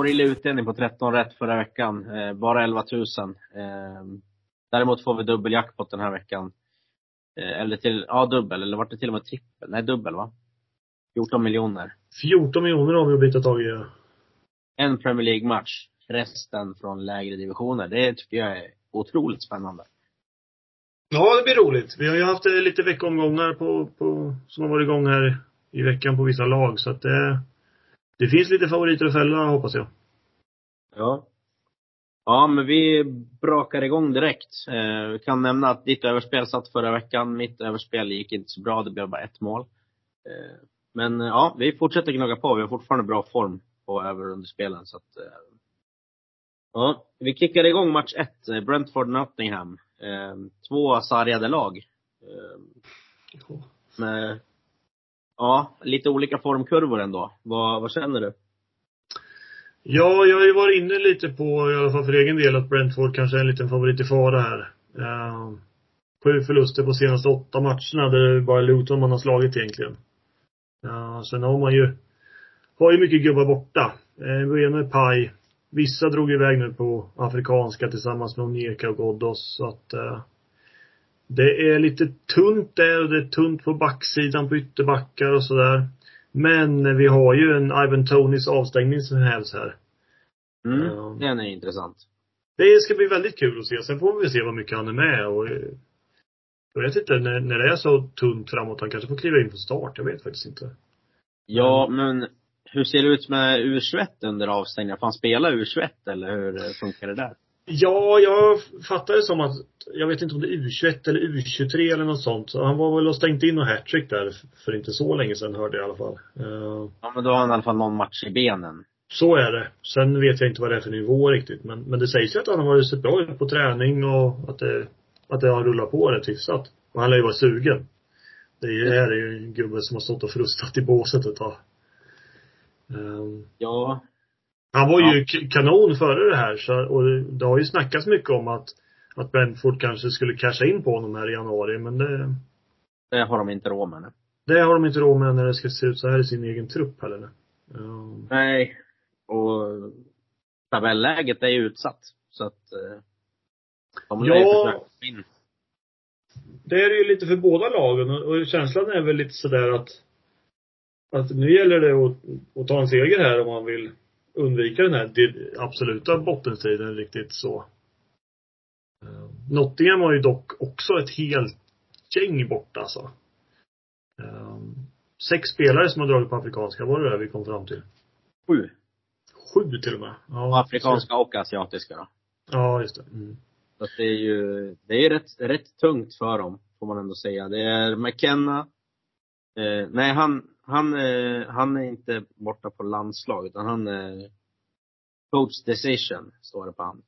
Sorglig utdelning på 13 rätt förra veckan. Eh, bara 11 000. Eh, däremot får vi dubbeljackpot den här veckan. Eh, eller till, ja dubbel, eller vart det till och med trippel? Nej dubbel va? 14 miljoner. 14 miljoner har vi att bita tag i. En Premier League-match. Resten från lägre divisioner. Det tycker jag är otroligt spännande. Ja, det blir roligt. Vi har ju haft lite veckomgångar på, på, som har varit igång här i veckan på vissa lag. Så att det, det finns lite favoriter att fälla hoppas jag. Ja. Ja, men vi brakar igång direkt. Eh, vi kan nämna att ditt överspel satt förra veckan. Mitt överspel gick inte så bra. Det blev bara ett mål. Eh, men eh, ja, vi fortsätter gnugga på. Vi har fortfarande bra form på överunderspelen. Så att, eh, ja, vi kickar igång match ett. eh, Brentford-Nottingham. Eh, två sargade lag. Med, ja, lite olika formkurvor ändå. Vad, vad känner du? Ja, jag har ju varit inne lite på, i alla fall för egen del, att Brentford kanske är en liten favorit i fara här. Uh, sju förluster på senaste åtta matcherna, där det är bara Luton man har slagit egentligen. Uh, sen har man ju, har ju mycket gubbar borta. Ehm, uh, Bueno är paj. Vissa drog iväg nu på afrikanska tillsammans med Onyeka och Ghoddos, så att uh, det är lite tunt där och det är tunt på backsidan på ytterbackar och sådär. Men vi har ju en Ivan Tonys avstängning som hävs här. Mm. Den är intressant. Det ska bli väldigt kul att se. Sen får vi se vad mycket han är med och jag vet inte, när, när det är så tunt framåt, han kanske får kliva in på start. Jag vet faktiskt inte. Ja, men hur ser det ut med U21 under avstängningen? Får han spela U21 eller hur funkar det där? Ja, jag fattar det som att, jag vet inte om det är U21 eller U23 eller något sånt. Så han var väl och stängt in och hattrick där för inte så länge sedan hörde jag i alla fall. Eh, Ja, men då har han i alla fall någon match i benen. Så är det. Sen vet jag inte vad det är för nivå riktigt. Men, men det sägs ju att han har varit så bra ut på träning och att det, att det har rullat på rätt hyfsat. Och han lär ju vara sugen. Det är ju, det här är ju en gubbe som har stått och frustat i båset ett tag. Ehm, Ja, han var ju k- kanon före det här så, och det, har ju snackats mycket om att, att Brentford kanske skulle casha in på honom här i januari men det, det har de inte råd med nu. det har de inte råd med när det ska se ut så här i sin egen trupp heller. Ehm, Nej. Och tabelläget är ju utsatt. Så att eh, de lär ju Ja. få in. Det är det ju lite för båda lagen och och känslan är väl lite sådär att att nu gäller det att, att ta en seger här om man vill undvika den här absoluta bottenstriden riktigt så. Eh, Nottingham har ju dock också ett helt gäng borta alltså. Eh, Sex spelare som har dragit på afrikanska, var det det vi kom fram till? Sju. Sju till och med. Ja, afrikanska och asiatiska då. Ja, just det. Mm. Så det är ju, det är rätt, rätt tungt för dem, får man ändå säga. Det är McKenna. Eh, nej, han, han, eh, han är inte borta på landslag, utan han är coach decision, står det på han.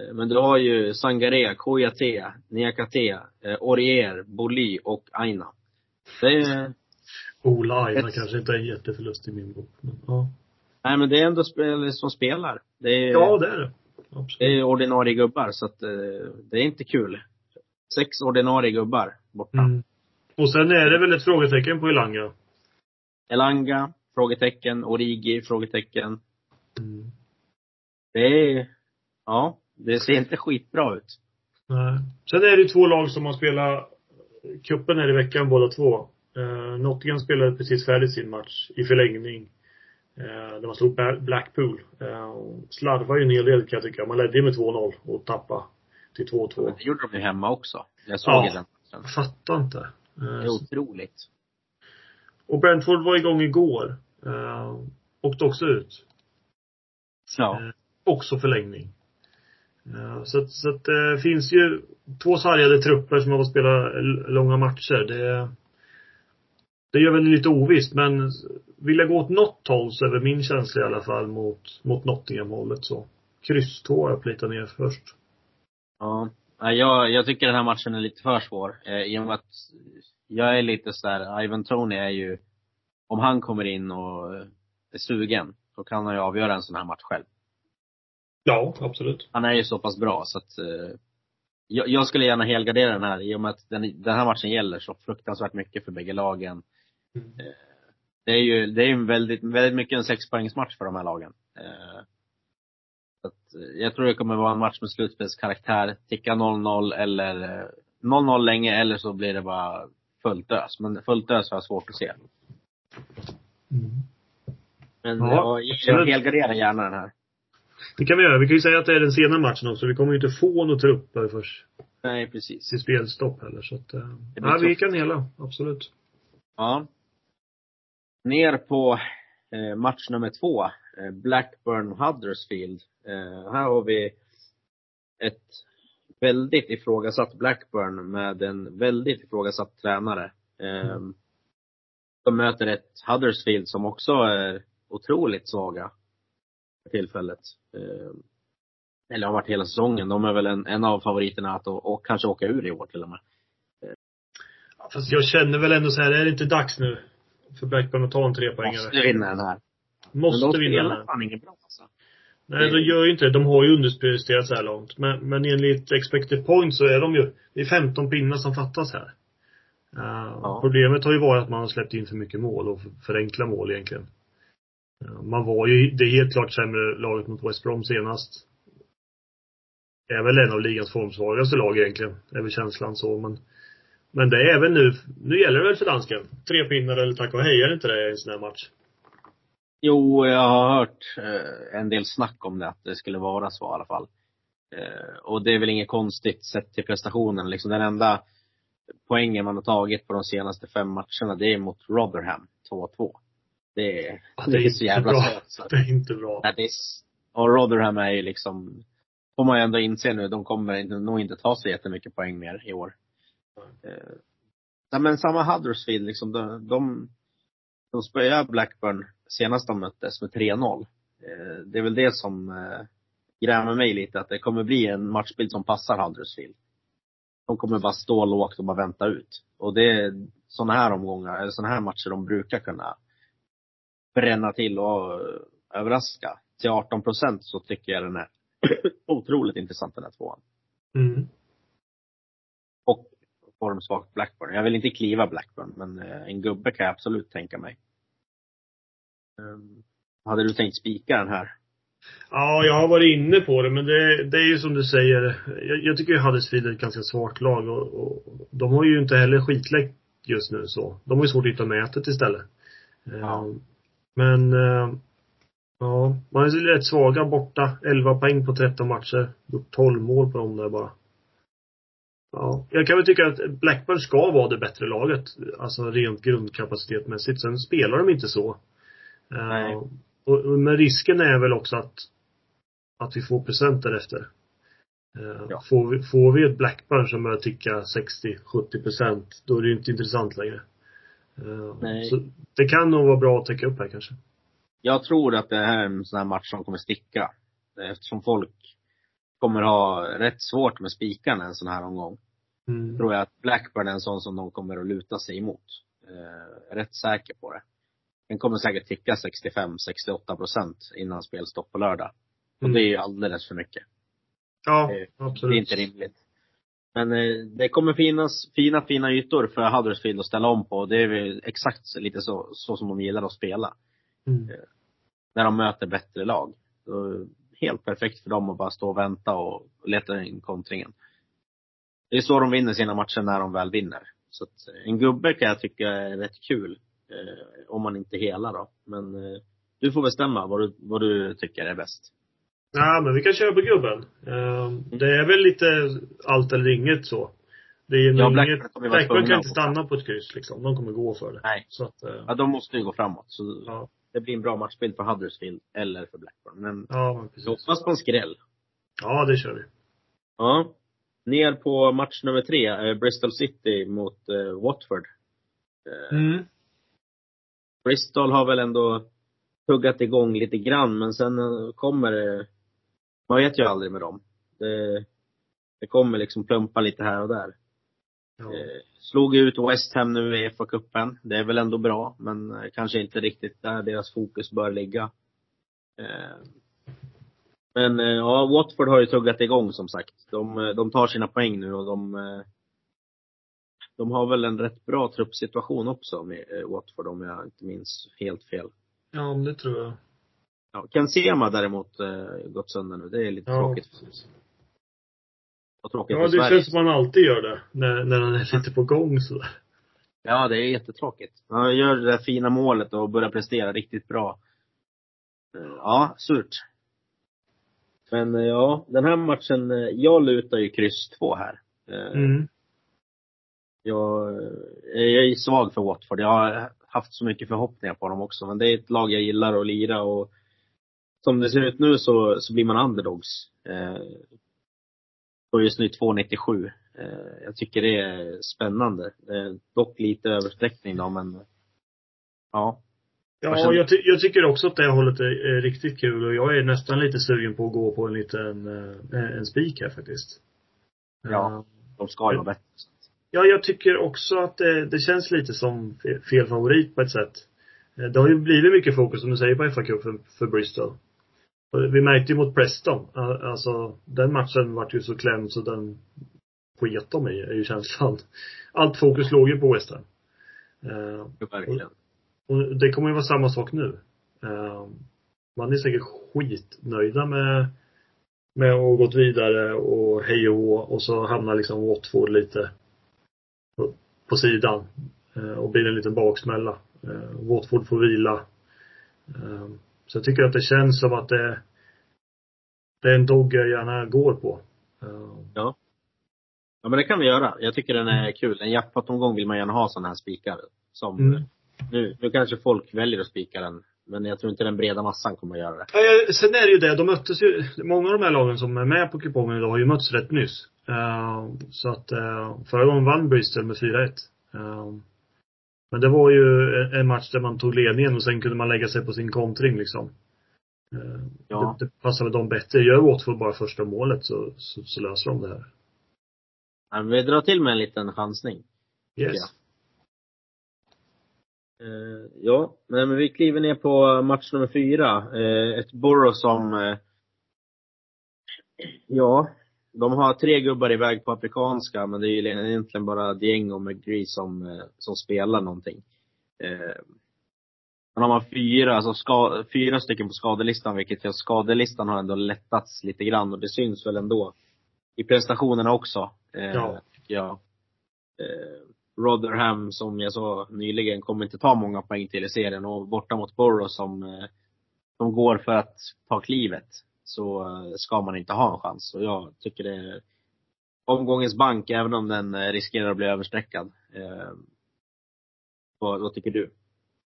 Eh, men du har ju Sangare, Kouyaté, Niakate, eh, Orier, Boli och Aina. Det är, Ola Aina Ett- kanske inte är en jätteförlust i min bok, men ja. nej men det är ändå spelare som spelar. Det är, Ja, det är det. Absolut. det är ordinarie gubbar, så att eh, det är inte kul. Sex ordinarie gubbar borta. Mm. Och sen är det väl ett frågetecken på Elanga. Elanga, frågetecken. Origi, frågetecken. Mm. Det är, ja, det ser inte skitbra ut. Nej. Sen är det två lag som har spelat cupen här i veckan båda två. Uh, Nottingham spelade precis färdigt sin match i förlängning. Uh, där man slog Blackpool. Uh, slarvade ju en hel del kan jag tycka. Man ledde ju med 2-0 och tappade till 2-2. Det gjorde de ju hemma också. Jag såg Ja. den matchen. Jag fattar inte. Eh, Det är otroligt. Och Brentford var igång igår. Uh, åkte också ut. Ja. Eh, också förlängning. Eh, Så att, så att det finns ju två sargade trupper som har fått spela långa matcher. Det, det gör väl lite ovisst, men vill jag gå åt något håll så är väl min känsla i alla fall mot, mot Nottingham-hållet så. Kryss 2 har jag plitat ner först. Ja. Ja, Jag, jag tycker den här matchen är lite för svår. Eh, I och med att jag är lite så där, Ivan Tony är ju, om han kommer in och är sugen, då kan han ju avgöra en sån här match själv. Ja, absolut. Han är ju så pass bra så att eh, jag, jag skulle gärna helgardera den här i och med att den, den här matchen gäller så fruktansvärt mycket för bägge lagen. Mm. Det är ju, det är ju väldigt, väldigt mycket en sexpoängsmatch för de här lagen. Eh, så att, eh, jag tror det kommer vara en match med slutspelskaraktär. Ticka 0-0 eller eh, 0-0 länge eller så blir det bara fullt ös. Men fullt ös har jag svårt att se. Mm. Men Ja, ja, jag, helgarderar gärna den här. Det kan vi göra. Vi kan ju säga att det är den sena matchen också. Vi kommer ju inte få några trupper först Nej, precis. till spelstopp heller. Så att, eh, Det blir ja, vi kan hela. Absolut. Ja. Ner på eh, match nummer två. Eh, Blackburn Huddersfield. Eh, här har vi ett väldigt ifrågasatt Blackburn med en väldigt ifrågasatt tränare. Eh, de möter ett Huddersfield som också är otroligt svaga för tillfället. Eh, eller har varit hela säsongen. De är väl en, en av favoriterna att och, och kanske åka ur i år till och med. Ja, Fast jag känner väl ändå så här, är det inte dags nu för Blackburn att ta en trepoängare? Måste vinna den här. Måste Men de vinna den spelar här. fan inget bra alltså. Nej, de gör ju inte det. De har ju underpresterat så här långt. Men, men enligt expected points så är de ju, det är 15 pinnar som fattas här. Uh, Problemet har ju varit att man har släppt in för mycket mål och för, för enkla mål egentligen. Uh, man var ju, det helt klart sämre laget mot West Brom senast. Är väl en av ligans formsvagaste lag egentligen. är väl känslan så men men det är även nu, nu gäller det väl för dansken? Tre pinnar eller tack och hej, är det inte det i en sån här match? Jo, jag har hört eh, en del snack om det, att det skulle vara så i alla fall. Eh, och det är väl inget konstigt sett till prestationen. Liksom den enda poängen man har tagit på de senaste fem matcherna, det är mot Rotherham, 2-2. Det är, Ja, det är så jävla bra. söt. Det är inte bra. Nej, det är, och Rotherham är ju liksom, får man ju ändå inse nu, de kommer nog inte ta så jättemycket poäng mer i år. Eh, nej, men samma Huddersfield liksom, de, de, de spöade Blackburn senast de möttes med 3-0. Eh, det är väl det som eh, grämer mig lite, att det kommer bli en matchbild som passar Huddersfield. De kommer bara stå lågt och bara vänta ut. Och det är sådana här omgångar, eller sådana här matcher de brukar kunna bränna till och eh, överraska. Till 18 procent så tycker jag den är otroligt intressant den här tvåan. Mm. Och formsvagt Blackburn. Jag vill inte kliva Blackburn, men en gubbe kan jag absolut tänka mig. Um, hade du tänkt spika den här? Ja, jag har varit inne på det, men det, det är ju som du säger. Jag, jag tycker ju Huddersfield är ett ganska svagt lag och, och de har ju inte heller skitläck just nu så. De har ju svårt att hitta mätet istället. Ja. Eh, Men, eh, ja, man är så rätt svaga borta. 11 poäng på 13 matcher. Gjort 12 mål på dem där bara. Ja, jag kan väl tycka att Blackburn ska vara det bättre laget. Alltså rent grundkapacitetmässigt. Sen spelar de inte så. Eh, Nej. och, och, men risken är väl också att, att vi får procent därefter. Eh, Ja. får, vi, får vi ett Blackburn som börjar ticka 60-70 procent, då är det ju inte intressant längre. Eh, Nej. Så det kan nog vara bra att täcka upp här kanske. Jag tror att det här är en sån här match som kommer sticka. Eftersom folk kommer ha rätt svårt med spikarna en sån här omgång. Mm. Tror jag att Blackburn är en sån som de kommer att luta sig emot. Eh, rätt säker på det. Den kommer säkert ticka 65-68 procent innan spelstopp på lördag. Och Mm. det är ju alldeles för mycket. Ja, det- absolut. Det är inte rimligt. Men eh, det kommer finnas fina, fina ytor för Huddersfield att ställa om på. Det är väl exakt lite så, så som de gillar att spela. Mm. När de möter bättre lag. Helt perfekt för dem att bara stå och vänta och leta in kontringen. Det är så de vinner sina matcher när de väl vinner. Så att eh, en gubbe kan jag tycka är rätt kul. Eh, om man inte hela då. Men eh, du får bestämma vad du, vad du tycker är bäst. Ja, men vi kan köra på gubben. Eh, det är väl lite allt eller inget så. Det är ju Ja, inget, Blackburn kan inte stanna på ett kryss liksom. De kommer gå för det. Nej. Så att, eh, Ja, de måste ju gå framåt. Så ja. det blir en bra matchbild för Huddersfield eller för Blackburn. Men Ja, precis. hoppas på en skräll. Ja, det kör vi. Ja. Ner på match nummer tre, eh, Bristol City mot eh, Watford. Mm. Bristol har väl ändå tuggat igång lite grann, men sen eh, kommer det, man vet ju aldrig med dem. Det, det kommer liksom plumpa lite här och där. Ja. Eh, slog ut West Ham nu i FA-cupen. Det är väl ändå bra, men eh, kanske inte riktigt där deras fokus bör ligga. Men ja, Watford har ju tuggat igång som sagt. De, de tar sina poäng nu och de de har väl en rätt bra truppsituation också med eh, Watford om jag inte minns helt fel. ja, det tror jag. Ja, Ken Sema däremot eh, gått sönder nu. Det är lite Ja, tråkigt. precis. Och tråkigt Ja, för det Sverige. känns som man alltid gör det. När, när den är lite på gång sådär. Ja, det är jättetråkigt. Han gör det där fina målet och börjar prestera riktigt bra. Eh, Ja, surt. Men eh, ja, den här matchen, jag lutar ju kryss två här. Mm. Jag, eh, jag är svag för Watford. Jag har haft så mycket förhoppningar på dem också. Men det är ett lag jag gillar att lira och som det ser ut nu så, så blir man underdogs. Eh, och just nu 2,97. Eh, jag tycker det är spännande. Eh, dock lite översträckning då, men ja. Ja, jag, ty- jag tycker också att det hållet är, är riktigt kul och jag är nästan lite sugen på att gå på en liten, eh, en spik här faktiskt. Ja. Eh, De ska ju vara bättre. Ja, jag tycker också att det, det känns lite som fe- fel favorit på ett sätt. Eh, Det har ju blivit mycket fokus, som du säger, på fa Cup för, för Bristol. Vi märkte ju mot Preston, alltså den matchen vart ju så klämd så den sket de i, är ju känslan. Allt fokus låg ju på West Ham. Eh, Verkligen. och det kommer ju vara samma sak nu. Eh, man är säkert skitnöjda med, med att ha gått vidare och hej och hå, och så hamnar liksom Watford lite på, sidan. Eh, och blir en liten baksmälla. Eh, Watford får vila. Eh, så jag tycker att det känns som att det, det är en dogg jag gärna går på. Ja. Ja men det kan vi göra. Jag tycker den är kul. En jackpot-omgång vill man gärna ha sådana här spikar. Som, Mm. nu, nu kanske folk väljer att spika den. Men jag tror inte den breda massan kommer att göra det. Eh, Sen är det ju det, de möttes ju, många av de här lagen som är med på kupongen idag har ju mötts rätt nyss. Eh, så att, uh, förra gången vann Bristol med 4-1. Eh, men det var ju en- match där man tog ledningen och sen kunde man lägga sig på sin kontring liksom. Ja. det, det passar väl dem bättre. Gör Watford bara första målet så, så, så löser de det här. Ja, vi drar till med en liten chansning. Yes. Ja. Eh, ja, men vi kliver ner på match nummer fyra. Eh, ett Borough som, eh, ja, de har tre gubbar iväg på afrikanska, men det är ju egentligen bara Dieng och McGree som, som spelar någonting. Eh, men har man fyra, alltså ska, fyra stycken på skadelistan, vilket gör skadelistan har ändå lättats lite grann och det syns väl ändå i prestationerna också. Eh, Ja. jag. Eh, Rotherham, som jag sa nyligen, kommer inte ta många poäng till i serien och borta mot Borough som, eh, som går för att ta klivet, så eh, ska man inte ha en chans. Och jag tycker det är omgångens bank, även om den eh, riskerar att bli överstreckad. Eh, vad, vad tycker du?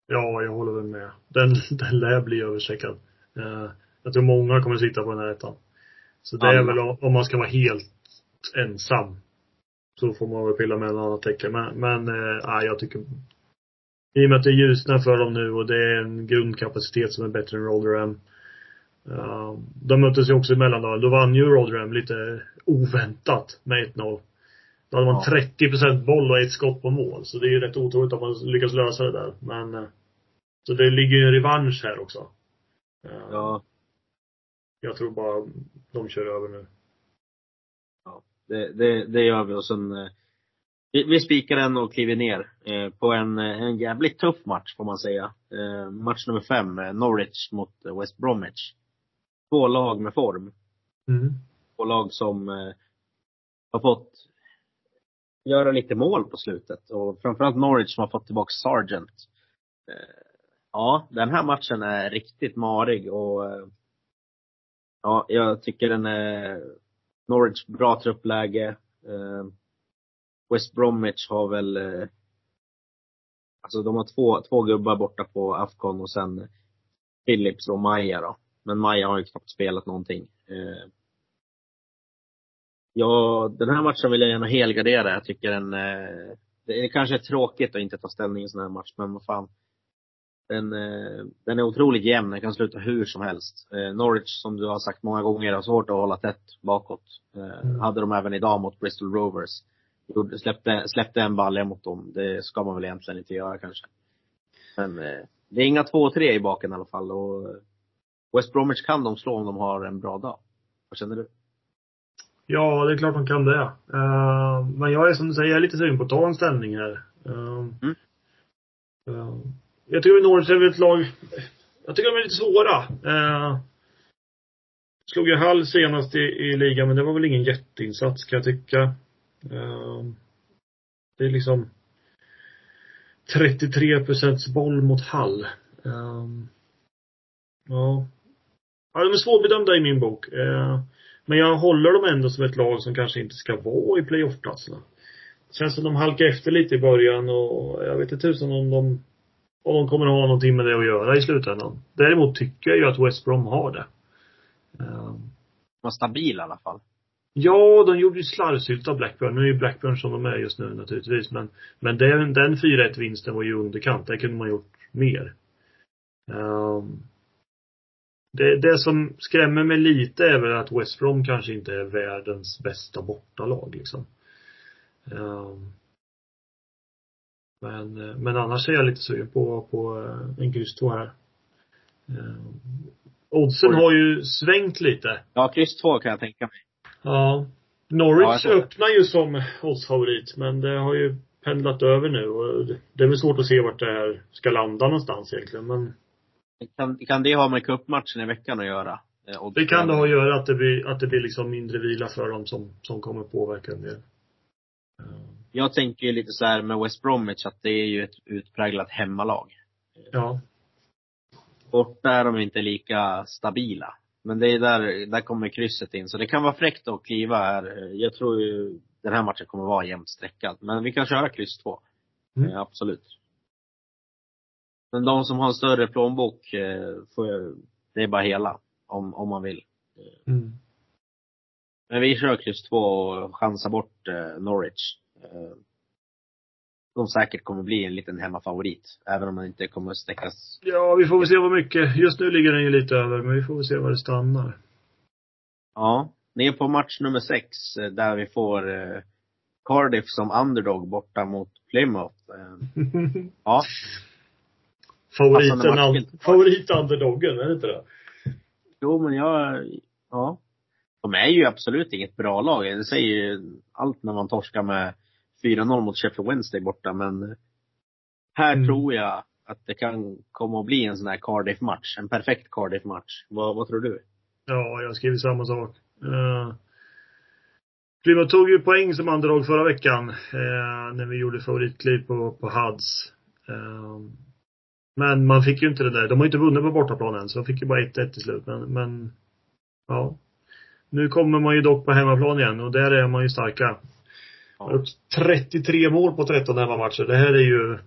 Ja, jag håller väl med. Den, den lär bli överstreckad. Eh, jag tror många kommer sitta på den här ettan. Så det är Alla. väl om, om man ska vara helt ensam. Så får man väl pilla med en annan tecken. Men, men eh, nej, jag tycker i och med att det ljusnar för dem nu och det är en grundkapacitet som är bättre än Rotherham. Uh, de möttes ju också i mellandagen. Då vann ju Rotherham lite oväntat med 1-0. Då hade man Ja. 30 boll och ett skott på mål. Så det är ju rätt otroligt att man lyckas lösa det där. Men eh, så det ligger ju en revansch här också. Eh, Ja, Jag tror bara de kör över nu. Det, det, det gör vi och sen eh, vi, vi spikar den och kliver ner eh, på en, eh, en jävligt tuff match får man säga. Match nummer fem, Norwich mot West Bromwich. Två lag med form. Mm. Två lag som har fått göra lite mål på slutet. Och framförallt Norwich som har fått tillbaka Sargent. Ja, den här matchen är riktigt marig och ja, jag tycker den är Norwich bra truppläge. Eh, West Bromwich har väl eh, Alltså de har två, två gubbar borta på Afcon och sen Phillips och Maja då. Men Maja har ju knappt spelat någonting. Eh, ja, den här matchen vill jag gärna helgardera. Jag tycker den, eh, det är kanske tråkigt att inte ta ställning i en sån här match, men vad fan. Den, eh, den är otroligt jämn, den kan sluta hur som helst. Eh, Norwich, som du har sagt många gånger, har svårt att hålla tätt bakåt. Eh, Mm. Hade de även idag mot Bristol Rovers. Släppte, släppte en balja mot dem. Det ska man väl egentligen inte göra kanske. Men det är inga 2-3 i baken i alla fall. Och West Bromwich kan de slå om de har en bra dag. Vad känner du? Ja, det är klart de kan det. Men jag är som du säger, jag är lite sugen på att ta en ställning här. Uh, Mm jag tycker Norwich är väl ett lag, jag tycker de är lite svåra. Eh, slog ju Hall senast i, i ligan, men det var väl ingen jätteinsats kan jag tycka. Eh, det är liksom 33 procents boll mot Hall. Eh, ja. Ja, de är svårbedömda i min bok. Eh, men jag håller dem ändå som ett lag som kanske inte ska vara i playoff-platserna. Känns som de halkar efter lite i början och jag vet inte tusan om de om de kommer att ha någonting med det att göra i slutändan. Däremot tycker jag ju att West Brom har det. Eh, De var stabila i alla fall. Ja, de gjorde ju slarvsylta av Blackburn. Nu är ju Blackburn som de är just nu naturligtvis. Men, men den, den 4-1 vinsten var ju underkant. Där kunde man gjort mer. Ehm, det, det som skrämmer mig lite är väl att West Brom kanske inte är världens bästa bortalag liksom. Ehm, men, eh, men annars är jag lite sugen på, på eh, en kryss 2 här. Ehm, oddsen har ju svängt lite. Ja, kryss 2 kan jag tänka mig. Ja. Ja, Norwich det. öppnar ju som oddsfavorit, men det har ju pendlat över nu och det- är väl svårt att se vart det här ska landa någonstans egentligen. Men Kan, kan det ha med cupmatchen i veckan att göra? Eh, det kan det ha att göra att det blir, att det blir liksom mindre vila för dem som, som kommer påverka en del. Jag tänker ju lite så här med West Bromwich att det är ju ett utpräglat hemmalag. Ja. Borta är de inte lika stabila. Men det är där, där kommer krysset in. Så det kan vara fräckt att kliva här. Jag tror ju den här matchen kommer vara jämnt streckad. Men vi kan köra kryss 2. Mm. Eh, absolut. Men de som har en större plånbok, eh, får, det är bara hela. Om, om man vill. Mm. Men vi kör kryss 2 och chansar bort eh, Norwich. Eh, de säkert kommer bli en liten hemmafavorit. Även om man inte kommer att sträckas. Ja, vi får väl se vad mycket. Just nu ligger den ju lite över, men vi får väl se var det stannar. Ja. Ner på match nummer 6 eh, där vi får eh, Cardiff som underdog borta mot Plymouth. Ja. Favoriten, matchbild. favorit-underdoggen, är det inte det? Jo men jag, ja. De är ju absolut inget bra lag. Det säger ju allt när man torskar med 4-0 mot Sheffield Wednesday borta men här Mm. tror jag att det kan komma att bli en sån här Cardiff-match. En perfekt Cardiff-match. Vad, vad tror du? Ja, jag skriver samma sak. Uh, Plymouth tog ju poäng som underdog förra veckan eh, när vi gjorde favoritkliv på, på Hads. Eh, men man fick ju inte det där. De har ju inte vunnit på bortaplan än, så de fick ju bara 1-1 till slut. Men, men ja. Nu kommer man ju dock på hemmaplan igen och där är man ju starka. Ja. Upp 33 mål på 13 hemmamatcher. Det här är ju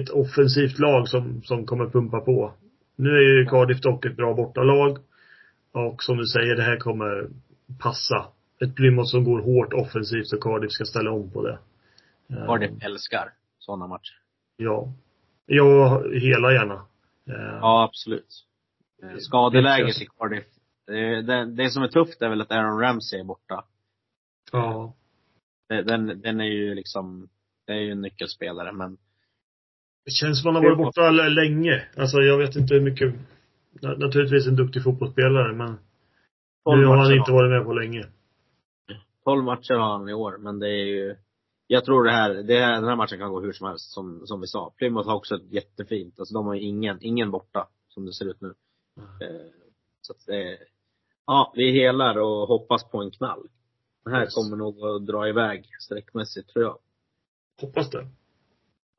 ett offensivt lag som, som kommer pumpa på. Nu är ju Cardiff dock ett bra bortalag. Och som du säger, det här kommer passa. Ett Plymouth som går hårt offensivt och Cardiff ska ställa om på det. Eh, Cardiff älskar sådana matcher. Ja. Ja, hela gärna. Eh, Ja, absolut. Skadeläget i Cardiff. Det, det, det som är tufft är väl att Aaron Ramsey är borta. ja. Den, den är ju liksom, det är ju en nyckelspelare men Det känns som han har varit borta länge. Alltså jag vet inte hur mycket. na- Naturligtvis en duktig fotbollsspelare men nu har han inte varit med på länge. 12 matcher har han i år, men det är ju jag tror det här, det här, den här matchen kan gå hur som helst, som, som vi sa. Plymouth har också ett jättefint, alltså de har ju ingen, ingen borta, som det ser ut nu. Eh, så att det, ja, vi helar och hoppas på en knall. Den här kommer nog att dra iväg sträckmässigt, tror jag. Hoppas det.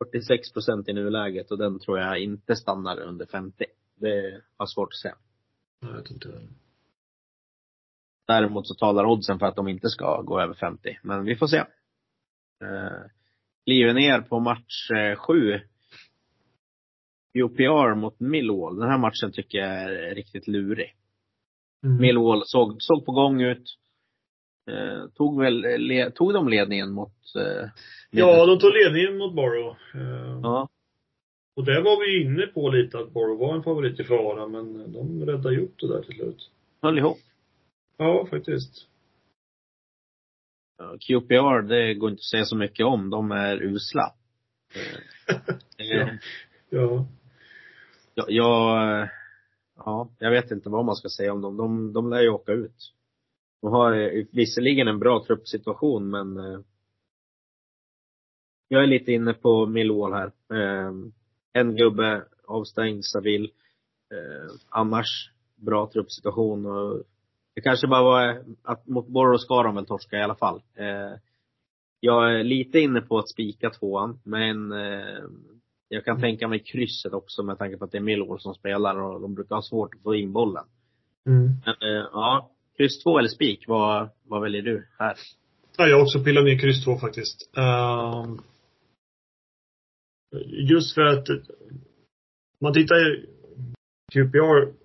46 procent i nuläget och den tror jag inte stannar under 50. Det har svårt att säga. Jag vet inte. Däremot så talar oddsen för att de inte ska gå över 50. Men vi får se. Eh, kliver ner på match eh, sju. UPR mot Millwall. Den här matchen tycker jag är riktigt lurig. Mm. Millwall såg, såg på gång ut. Eh, tog väl, le, tog de ledningen mot eh, Ja, de tog ledningen mot Borough. Eh, ja. Och där var vi inne på lite att Borough var en favorit i fara, men de räddade ju upp det där till slut. Höll ihop. Ja, faktiskt. Ja, QPR, det går inte att säga så mycket om. De är usla. Eh, eh, Ja. Jag, jag, ja, jag vet inte vad man ska säga om dem. De, de lär ju åka ut. De har eh, visserligen en bra truppsituation, men eh, jag är lite inne på Millwall här. Eh, en gubbe avstängd, Saville. Eh, annars bra truppsituation och det kanske bara var att mot Borough ska de väl torska i alla fall. Eh, jag är lite inne på att spika tvåan, men eh, jag kan tänka mig krysset också med tanke på att det är Millwall som spelar och de brukar ha svårt att få in bollen. Mm. Men eh, ja, kryss två eller spik, vad, vad väljer du här? Ja, jag har också pillat ner kryss två faktiskt. Ehm, just för att man tittar i QPR, typ,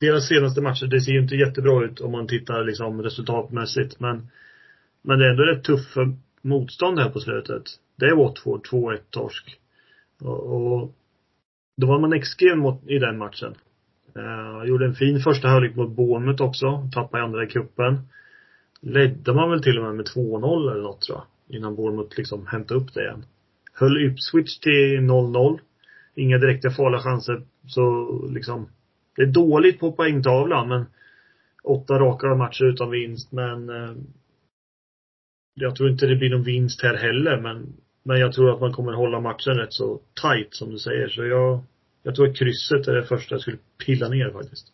deras senaste matcher, det ser ju inte jättebra ut om man tittar liksom resultatmässigt. Men, men det är ändå rätt tuffa motstånd här på slutet. Det är Watford, 2-1 torsk. Och, och då var man extrem mot, i den matchen. Eh, gjorde en fin första halvlek mot Bournemouth också. Tappade i andra i cupen. Ledde man väl till och med med 2-0 eller något tror jag. Innan Bournemouth liksom hämtade upp det igen. Höll Ipswich till 0-0. Inga direkta farliga chanser. Så liksom. Det är dåligt på poängtavlan men åtta raka matcher utan vinst men eh, jag tror inte det blir någon vinst här heller men men jag tror att man kommer hålla matchen rätt så tight som du säger. Så jag, jag tror att krysset är det första jag skulle pilla ner faktiskt.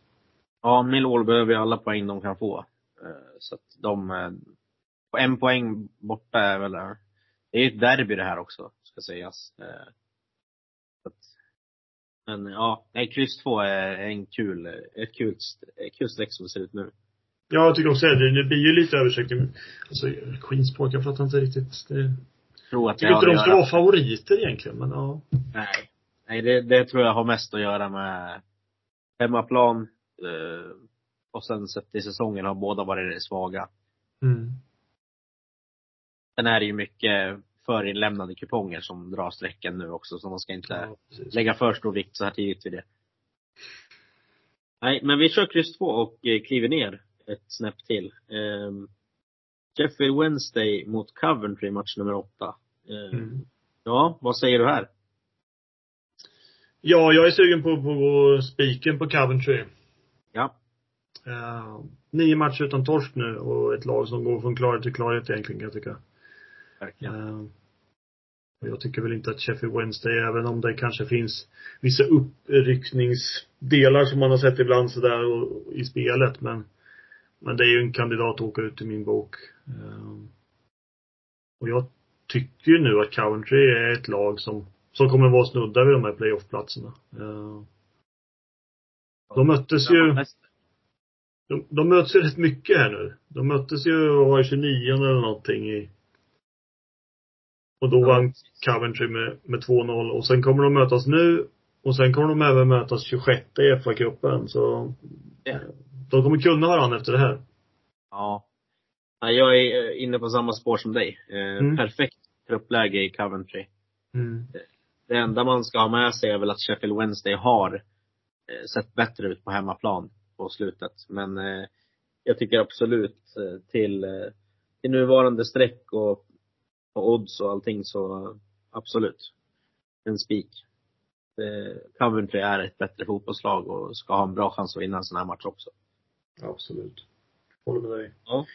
Ja, Millwall behöver ju alla poäng de kan få. Eh, Så att de, eh, en poäng borta är väl, det är ju ett derby det här också, ska sägas. Eh, Så att, men ja, nej, kryss två är en kul, ett kul, ett kul streck som det ser ut nu. Ja, jag tycker också det. Det blir ju lite översättning. Alltså, Queens Park, jag fattar inte riktigt. Det, jag Tror att det tycker inte de ska vara favoriter egentligen, men ja. Nej. Nej, det, det tror jag har mest att göra med hemmaplan, eh, och sen sett i säsongen har båda varit svaga. Mm. Sen är det ju mycket förinlämnade kuponger som drar strecken nu också, så man ska inte Ja, lägga för stor vikt så här tidigt vid det. Nej, men vi kör kryss två och eh, kliver ner ett snäpp till. Um, Sheffield Wednesday mot Coventry, match nummer åtta. Ehm, Mm. Ja, vad säger du här? Ja, jag är sugen på, på spiken på Coventry. Ja. Uh, nio matcher utan torsk nu och ett lag som går från klarhet till klarhet egentligen kan jag tycka. Verkligen. Och jag tycker väl inte att Sheffield Wednesday, även om det kanske finns vissa uppryckningsdelar som man har sett ibland sådär och, i spelet, men men det är ju en kandidat att åka ut i min bok. Eh, och jag tycker ju nu att Coventry är ett lag som, som kommer vara snudda vid de här playoff-platserna. Eh, de möttes ju de, de möts ju rätt mycket här nu. De möttes ju, var det, 29 eller någonting i och då vann. Coventry med, med 2-0 och sen kommer de mötas nu och sen kommer de även mötas 26 i FA-cupen så Ja. de kommer kunna varandra efter det här. Ja. Jag är eh, inne på samma spår som dig. Eh, Mm. Perfekt truppläge i Coventry. Mm. Det enda man ska ha med sig är väl att Sheffield Wednesday har eh, sett bättre ut på hemmaplan på slutet. Men eh, jag tycker absolut eh, till, till nuvarande streck och, och odds och allting så absolut. En spik. Coventry är ett bättre fotbollslag och ska ha en bra chans att vinna en sån här match också. Absolut. Håller med dig. Ja.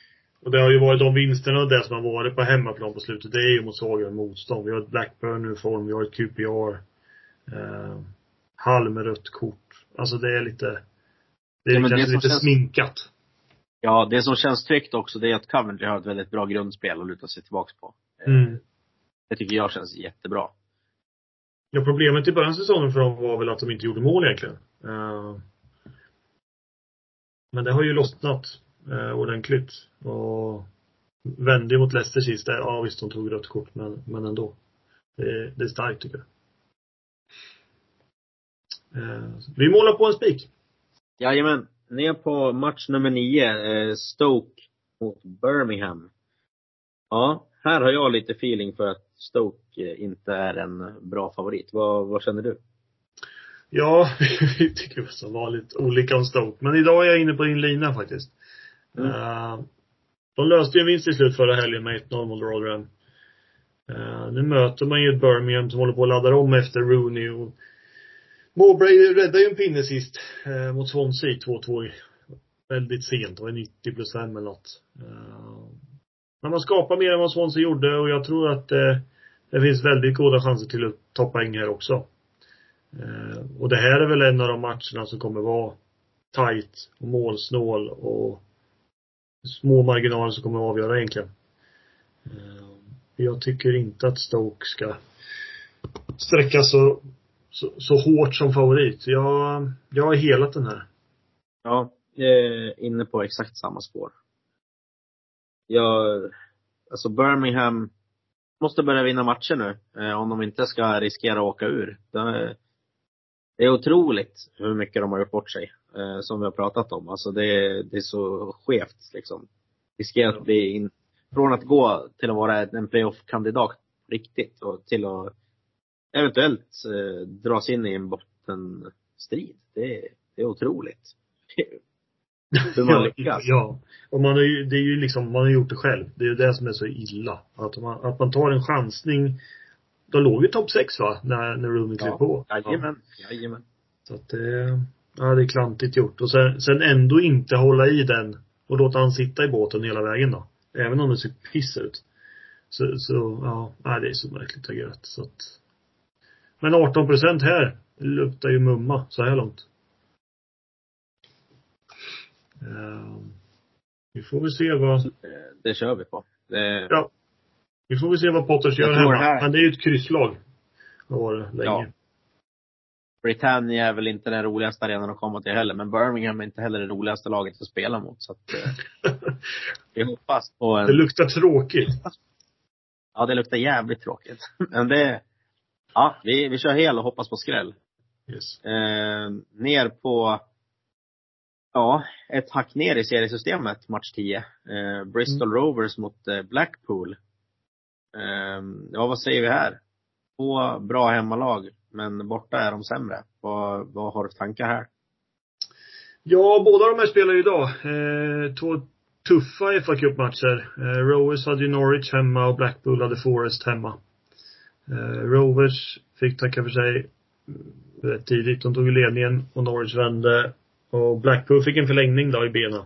Och det har ju varit de vinsterna och det som har varit på hemmaplan på slutet, det är ju mot svagare motstånd. Vi har ett Blackburn nu form, vi har ett QPR. Eh, Hall med rött kort. Alltså det är lite, det är Ja, det lite känns- sminkat. Ja, det som känns tryggt också det är att Coventry har ett väldigt bra grundspel att luta sig tillbaks på. Eh, Mm. Det tycker jag känns jättebra. Ja, problemet i början av säsongen för dem var väl att de inte gjorde mål egentligen. Eh, men det har ju lossnat eh, ordentligt. Och vände mot Leicester sist. där. Ja visst, de tog rött kort, men, men ändå. Det, det är starkt tycker jag. Eh, vi målar på en spik. Jajamän. Ner på match nummer nio, eh, Stoke mot Birmingham. Ja, här har jag lite feeling för att Stoke eh, inte är en bra favorit. Vad, vad känner du? Ja, vi tycker som vanligt olika om Stoke. Men idag är jag inne på din lina faktiskt. Mm. Eh, de löste ju en vinst i slut förra helgen med 1-0 mot Rotherham. Uh, nu möter man ju ett Birmingham som håller på att ladda om efter Rooney och Mowbray räddade ju en pinne sist uh, mot Swansea 2-2 väldigt sent. Det var 90 plus 5 eller något. Uh, men man skapar mer än vad Swansea gjorde och jag tror att uh, det finns väldigt goda chanser till att ta poäng här också. Uh, och det här är väl en av de matcherna som kommer vara tight och målsnål och små marginaler som kommer att avgöra egentligen. Eh, jag tycker inte att Stoke ska sträcka så, så, så hårt som favorit. Jag, jag har helat den här. Ja, jag är inne på exakt samma spår. Jag, alltså Birmingham måste börja vinna matcher nu, eh, om de inte ska riskera att åka ur. Det, det är otroligt hur mycket de har gjort bort sig, eh, som vi har pratat om. Alltså det, det är så skevt liksom. Riskerar att bli in, från att gå till att vara en playoff-kandidat riktigt och till att eventuellt eh, dras in i en bottenstrid. Det, det är otroligt. Hur man lyckas. Ja. Och man har ju, det är ju liksom, man har gjort det själv. Det är ju det som är så illa. Att man, att man tar en chansning. De låg ju topp sex va? När, när Rooney klev på. Jajamän, jajamän. Så att det, ja det är klantigt gjort. Och sen, sen ändå inte hålla i den och låta han sitta i båten hela vägen då. Även om det ser piss ut. Så, så ja, nej, det är så märkligt agerat så att. Men 18 procent här luktar ju mumma så här långt. Uh, vi får väl se vad, Det kör vi på. Det, ja. Vi får väl se vad Potters gör hemma. här- Men det är ju ett krysslag. Det har varit länge. Ja. Britannia är väl inte den roligaste arenan att komma till heller, men Birmingham är inte heller det roligaste laget att spela mot. Så att, eh, vi hoppas på det en, luktar tråkigt. ja det luktar jävligt tråkigt. Men det, ja vi, vi kör hel och hoppas på skräll. Yes. Eh, ner på, ja, ett hack ner i seriesystemet, match 10. Eh, Bristol Rovers mot eh, Blackpool. Eh, ja, vad säger vi här? Två bra hemmalag, men borta är de sämre. Vad, vad har du för tankar här? Ja, båda de här spelar ju idag. Eh, två tuffa fa Cup-matcher. Eh, Rovers hade ju Norwich hemma och Blackpool hade Forest hemma. Eh, Rovers fick tacka för sig mm, rätt tidigt. De tog ledningen och Norwich vände. Och Blackpool fick en förlängning då i benen.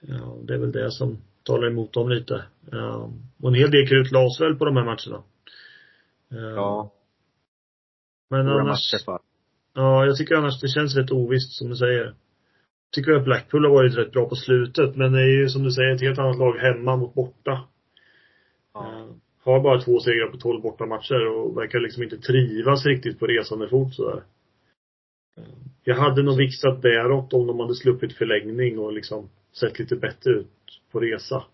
Ja, det är väl det som talar emot dem lite. Ja, och en hel del krut lades väl på de här matcherna. Eh, Ja, men stora annars, matcher för. Ja, jag tycker annars det känns rätt ovisst som du säger. Tycker att Blackpool har varit rätt bra på slutet, men det är ju som du säger ett helt annat lag hemma mot borta. Ja. Eh, Har bara två segrar på 12 bortamatcher och verkar liksom inte trivas riktigt på resande fot sådär. Eh, Jag hade nog vixat däråt om de hade sluppit förlängning och liksom sett lite bättre ut på resa.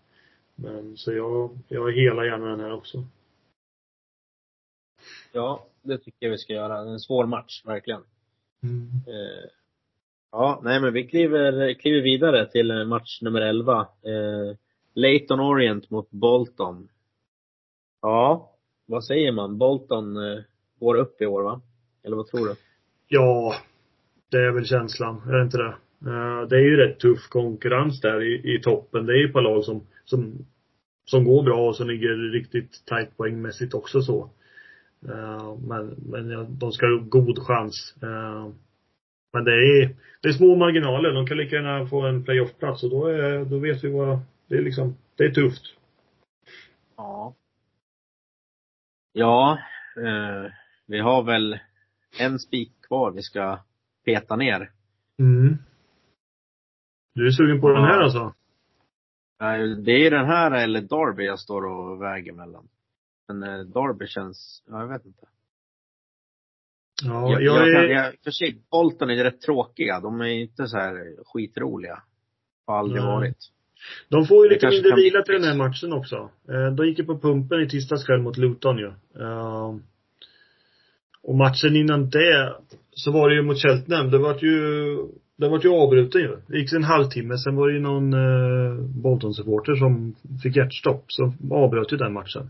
Men så jag, jag hela gärna den här också. ja, det tycker jag vi ska göra. En svår match, verkligen. Eh, ja, nej men vi kliver, kliver vidare till eh, match nummer 11. Eh, Leighton Orient mot Bolton. Ja, vad säger man? Bolton eh, går upp i år va? Eller vad tror du? Ja, det är väl känslan, är det inte det? Det är ju rätt tuff konkurrens där i, i toppen. Det är ju ett par lag som, som, som går bra och som ligger riktigt tajt poängmässigt också så. Eh, Men, men ja, de ska ha god chans. Eh, Men det är, det är små marginaler. De kan lika gärna få en playoff-plats och då är, då vet vi vad, det är liksom, det är tufft. Ja. Ja, eh, vi har väl en spik kvar vi ska peta ner. Mm. Du är sugen på den här Ja. alltså? Det är den här eller Derby jag står och väger mellan. Men Derby känns, ja, jag vet inte. Ja, jag, jag, jag, jag, för sig, Bolton är rätt tråkiga. De är inte så här skitroliga. Har aldrig Nej. varit. De får ju Det lite mindre kan vila till den här matchen också. Eh, De gick ju på pumpen i tisdags kväll mot Luton ju. Eh, Och matchen innan det så var det ju mot Cheltenham. Det var ju Den var ju avbruten ju. Det gick en halvtimme, sen var det ju någon eh, Bolton-supporter som fick hjärtstopp. Så avbröt ju den matchen.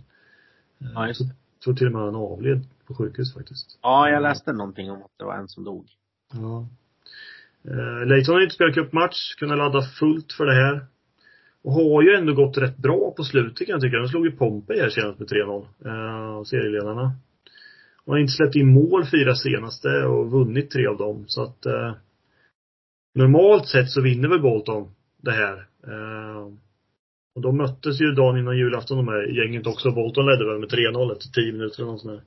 Ja, just det. Jag tror till och med han avled på sjukhus faktiskt. Ja, jag läste någonting om att det var en som dog. Ja. Eh, Leighton har inte spelat cupmatch, kunnat ladda fullt för det här. Och har ju ändå gått rätt bra på slutet kan jag tycka. De slog ju Pompey här senast med 3-0. Eh, serieledarna. Och har inte släppt in mål fyra senaste och vunnit tre av dem. Så att eh, normalt sett så vinner väl Bolton det här. Eh, och de möttes ju dagen innan julafton de här gänget också. Bolton ledde väl med 3-0 efter 10 minuter eller något sånt där.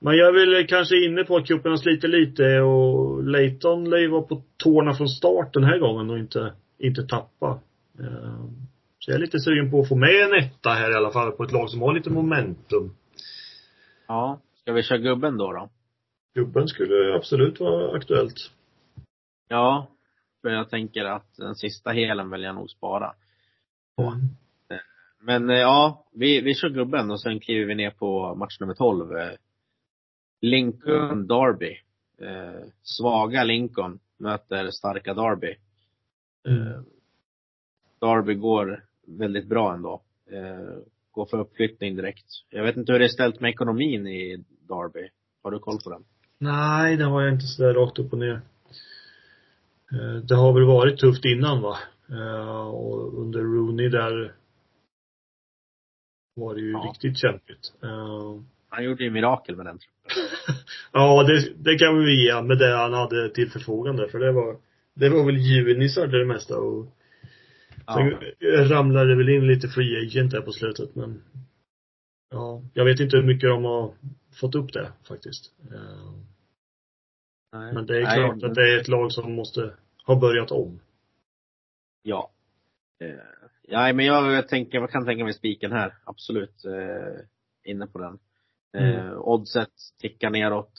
Man gör väl kanske inne på att cupen slitit lite och Leighton lär ju vara på tårna från start den här gången och inte, inte tappa. Eh, Så jag är lite sugen på att få med en etta här i alla fall på ett lag som har lite momentum. Ja. Ska vi köra gubben då då? Gubben skulle absolut vara aktuellt. Ja. För jag tänker att den sista helen vill jag nog spara. Mm. Men eh, ja, vi, vi kör gubben och sen kliver vi ner på match nummer 12. eh, Lincoln Derby. Eh, svaga Lincoln möter starka Derby. Mm. Derby går väldigt bra ändå. Går för uppflyttning direkt. Jag vet inte hur det är ställt med ekonomin i Derby. Har du koll på den? Nej, det har jag inte sådär rakt upp och ner. Det har väl varit tufft innan va? Eh, Och under Rooney där var det ju Ja. riktigt kämpigt. Eh, Han gjorde ju mirakel med den truppen. Ja, det, det kan vi ge med det han hade till förfogande för det var det var väl junisar det mesta och sen Ja. ramlade det väl in lite free agent där på slutet men ja, jag vet inte hur mycket de har fått upp det faktiskt. Eh, Nej. Men det är Nej, klart men- att det är ett lag som måste ha börjat om. Ja. Eh, ja, men jag, jag tänker, jag kan tänka mig spiken här. Absolut. Eh, inne på den. Eh, Mm. Oddset tickar neråt.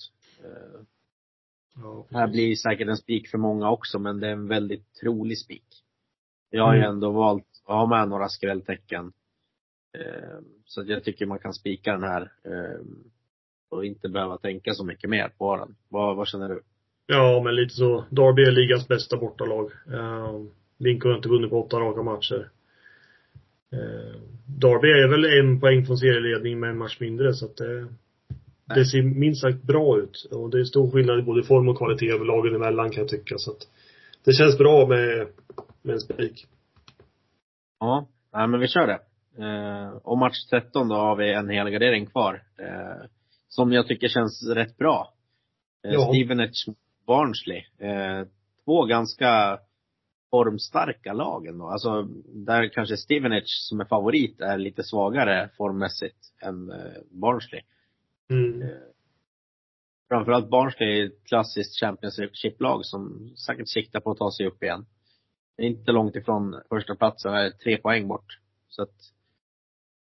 Eh, Ja, här blir säkert en spik för många också, men det är en väldigt trolig spik. Jag har ju Mm. ändå valt att ha med några skrälltecken. Eh, så jag tycker man kan spika den här. Eh, och inte behöva tänka så mycket mer på den. Vad, vad känner du? Ja, men lite så. Derby är ligans bästa bortalag. Uh, Lincoln har inte vunnit på åtta raka matcher. Uh, Derby är väl en poäng från serieledning med en match mindre så att det, det ser minst sagt bra ut. Och det är stor skillnad i både form och kvalitet över lagen emellan kan jag tycka. Så att det känns bra med, med en spik. Ja, nej, men vi kör det. Eh, och match 13 då har vi en helgardering kvar. Eh, som jag tycker känns rätt bra. Eh, Ja. Stevenage Barnsley. Eh, två ganska formstarka lag ändå. Alltså, där kanske Stevenage som är favorit är lite svagare formmässigt än eh, Barnsley. Mm. Framförallt Barnsley är ett klassiskt Championship-lag som säkert siktar på att ta sig upp igen. Det är inte långt ifrån första platsen, är tre poäng bort. Så att,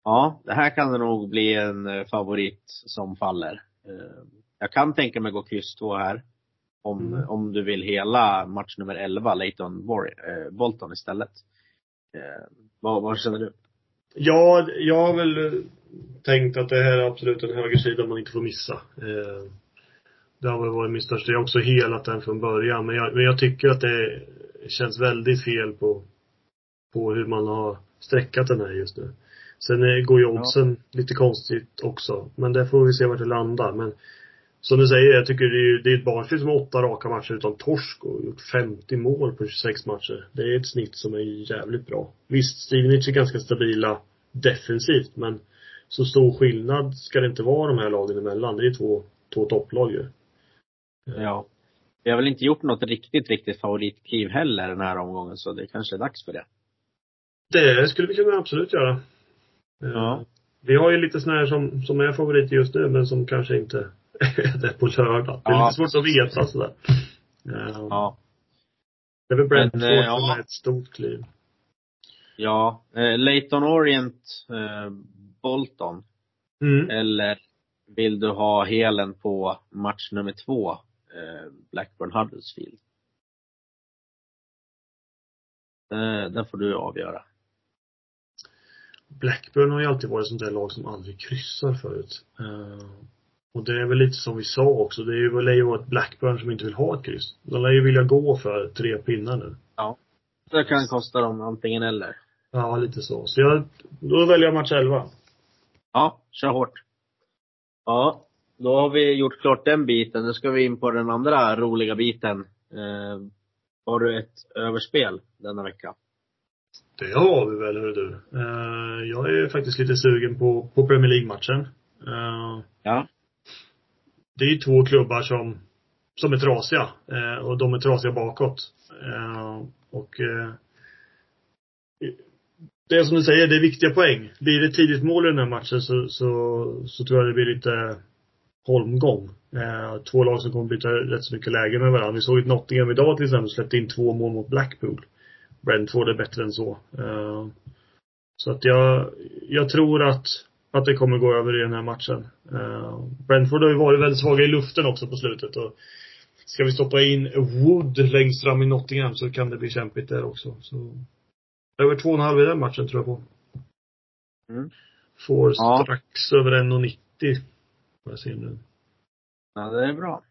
ja, det här kan det nog bli en eh, favorit som faller. Eh, Jag kan tänka mig gå kryss två här. Om, Mm. om du vill hela match nummer 11, Leighton eh, Bolton istället. Eh, vad, vad känner du? Ja, jag har väl eh, tänkt att det här är absolut en högersida man inte får missa. Eh, Det har väl varit min största. Jag har också helat den från början. Men jag, men jag tycker att det känns väldigt fel på, på hur man har sträckat den här just nu. Sen eh, går ju oddsen lite konstigt också. Men där får vi se vart det landar. Men som du säger, jag tycker det är, ju- det är ett Barnsley som har åtta raka matcher utan torsk och gjort 50 mål på 26 matcher. Det är ett snitt som är jävligt bra. Visst, Stevenage är ganska stabila defensivt men så stor skillnad ska det inte vara de här lagen emellan. Det är två, två topplag ju. Ja. Vi har väl inte gjort något riktigt, riktigt favoritkliv heller den här omgången, så det kanske är dags för det. Det skulle vi kunna absolut göra. Eh, Ja. Vi har ju lite sådana här som, som är favoriter just nu men som kanske inte det på lördag. Det är Ja, lite svårt att veta sådär. Ja. Ja. Det är väl Brentford eh, som ja. är ett stort kliv. Ja. Eh, Leighton Orient, eh, Bolton. Mm. Eller vill du ha helen på match nummer två, eh, Blackburn Huddersfield? Eh, den får du avgöra. Blackburn har ju alltid varit ett sånt där lag som aldrig kryssar förut. Och det är väl lite som vi sa också, det är ju, lär ju vara ett Blackburn som inte vill ha ett kryss. De lär ju vilja gå för tre pinnar nu. Det kan kosta dem antingen eller. Ja, lite så. Så jag, då väljer jag match 11. Ja, kör hårt. Ja, då har vi gjort klart den biten. Nu ska vi in på den andra roliga biten. Eh, har du ett överspel denna vecka? Det har vi väl, hör du. Eh, jag är faktiskt lite sugen på, på Premier League-matchen. Eh, Ja det är ju två klubbar som, som är trasiga. Eh, och de är trasiga bakåt. Eh, och eh, det är som du säger, det är viktiga poäng. Blir det tidigt mål i den här matchen så, så, så tror jag det blir lite holmgång. Eh, två lag som kommer byta rätt så mycket läge med varandra. Vi såg ett Nottingham idag till exempel släppte in två mål mot Blackpool. Brentford är bättre än så. Eh, så att jag, jag tror att, att det kommer gå över i den här matchen. Eh, Brentford har ju varit väldigt svaga i luften också på slutet och ska vi stoppa in Wood längst fram i Nottingham så kan det bli kämpigt där också. Så över två och en halv i den matchen tror jag på. Mm. Får Ja. strax över 1,90. Vad jag ser nu. Ja, det är bra.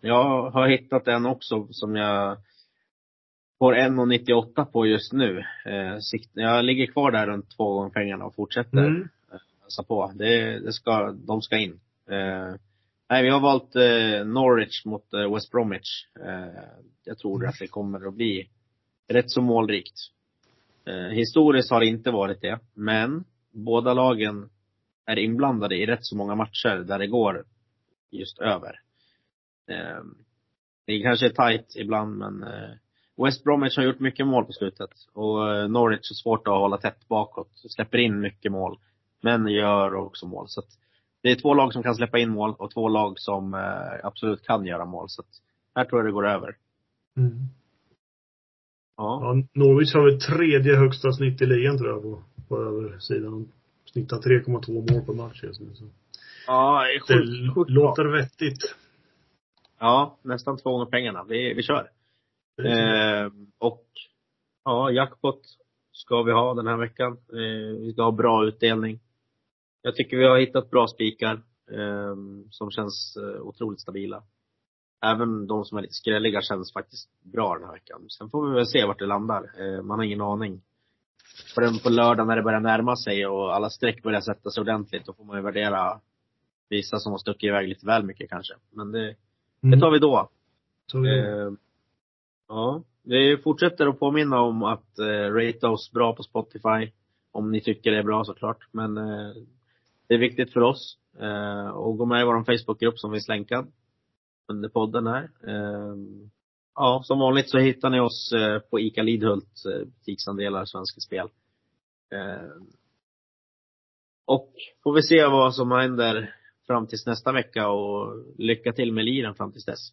Jag har hittat en också som jag får 1,98 på just nu. Eh, jag ligger kvar där runt två gånger pengarna och fortsätter Mm. Ösa på. Det, det ska, de ska in. Eh, nej, vi har valt eh, Norwich mot eh, West Bromwich. Eh, jag tror att det kommer att bli rätt så målrikt. Eh, historiskt har det inte varit det, men båda lagen är inblandade i rätt så många matcher där det går just över. Eh, det kanske är tight ibland, men West Bromwich har gjort mycket mål på slutet. Och Norwich har svårt att hålla tätt bakåt. Släpper in mycket mål. Men gör också mål. Så att det är två lag som kan släppa in mål och två lag som eh, absolut kan göra mål. Så att här tror jag det går över. Mm. Ja. Ja, Norwich har väl tredje högsta snitt i ligan tror jag på, på översidan. Snittar 3,2 mål per match just nu. Så. Ja, det är Det sjukt, sjukt bra. låter vettigt. Ja, nästan två gånger pengarna. Vi, vi kör. Eh, och ja, jackpot ska vi ha den här veckan. Eh, vi ska ha bra utdelning. Jag tycker vi har hittat bra spikar eh, som känns eh, otroligt stabila. Även de som är lite skrälliga känns faktiskt bra den här veckan. Sen får vi väl se vart det landar. Eh, man har ingen aning. För den på lördag när det börjar närma sig och alla streck börjar sätta sig ordentligt, då får man ju värdera vissa som har stuckit iväg lite väl mycket kanske. Men det, det Mm. tar vi då. Eh, ja, vi fortsätter att påminna om att eh, rate oss bra på Spotify. Om ni tycker det är bra såklart. Men eh, det är viktigt för oss. Eh, och gå med i vår Facebookgrupp som finns länkad under podden här. Eh, ja, som vanligt så hittar ni oss eh, på ICA Lidhult, eh, butiksandelar, Svenska Spel. Eh, och får vi se vad som händer fram tills nästa vecka och lycka till med liren fram tills dess.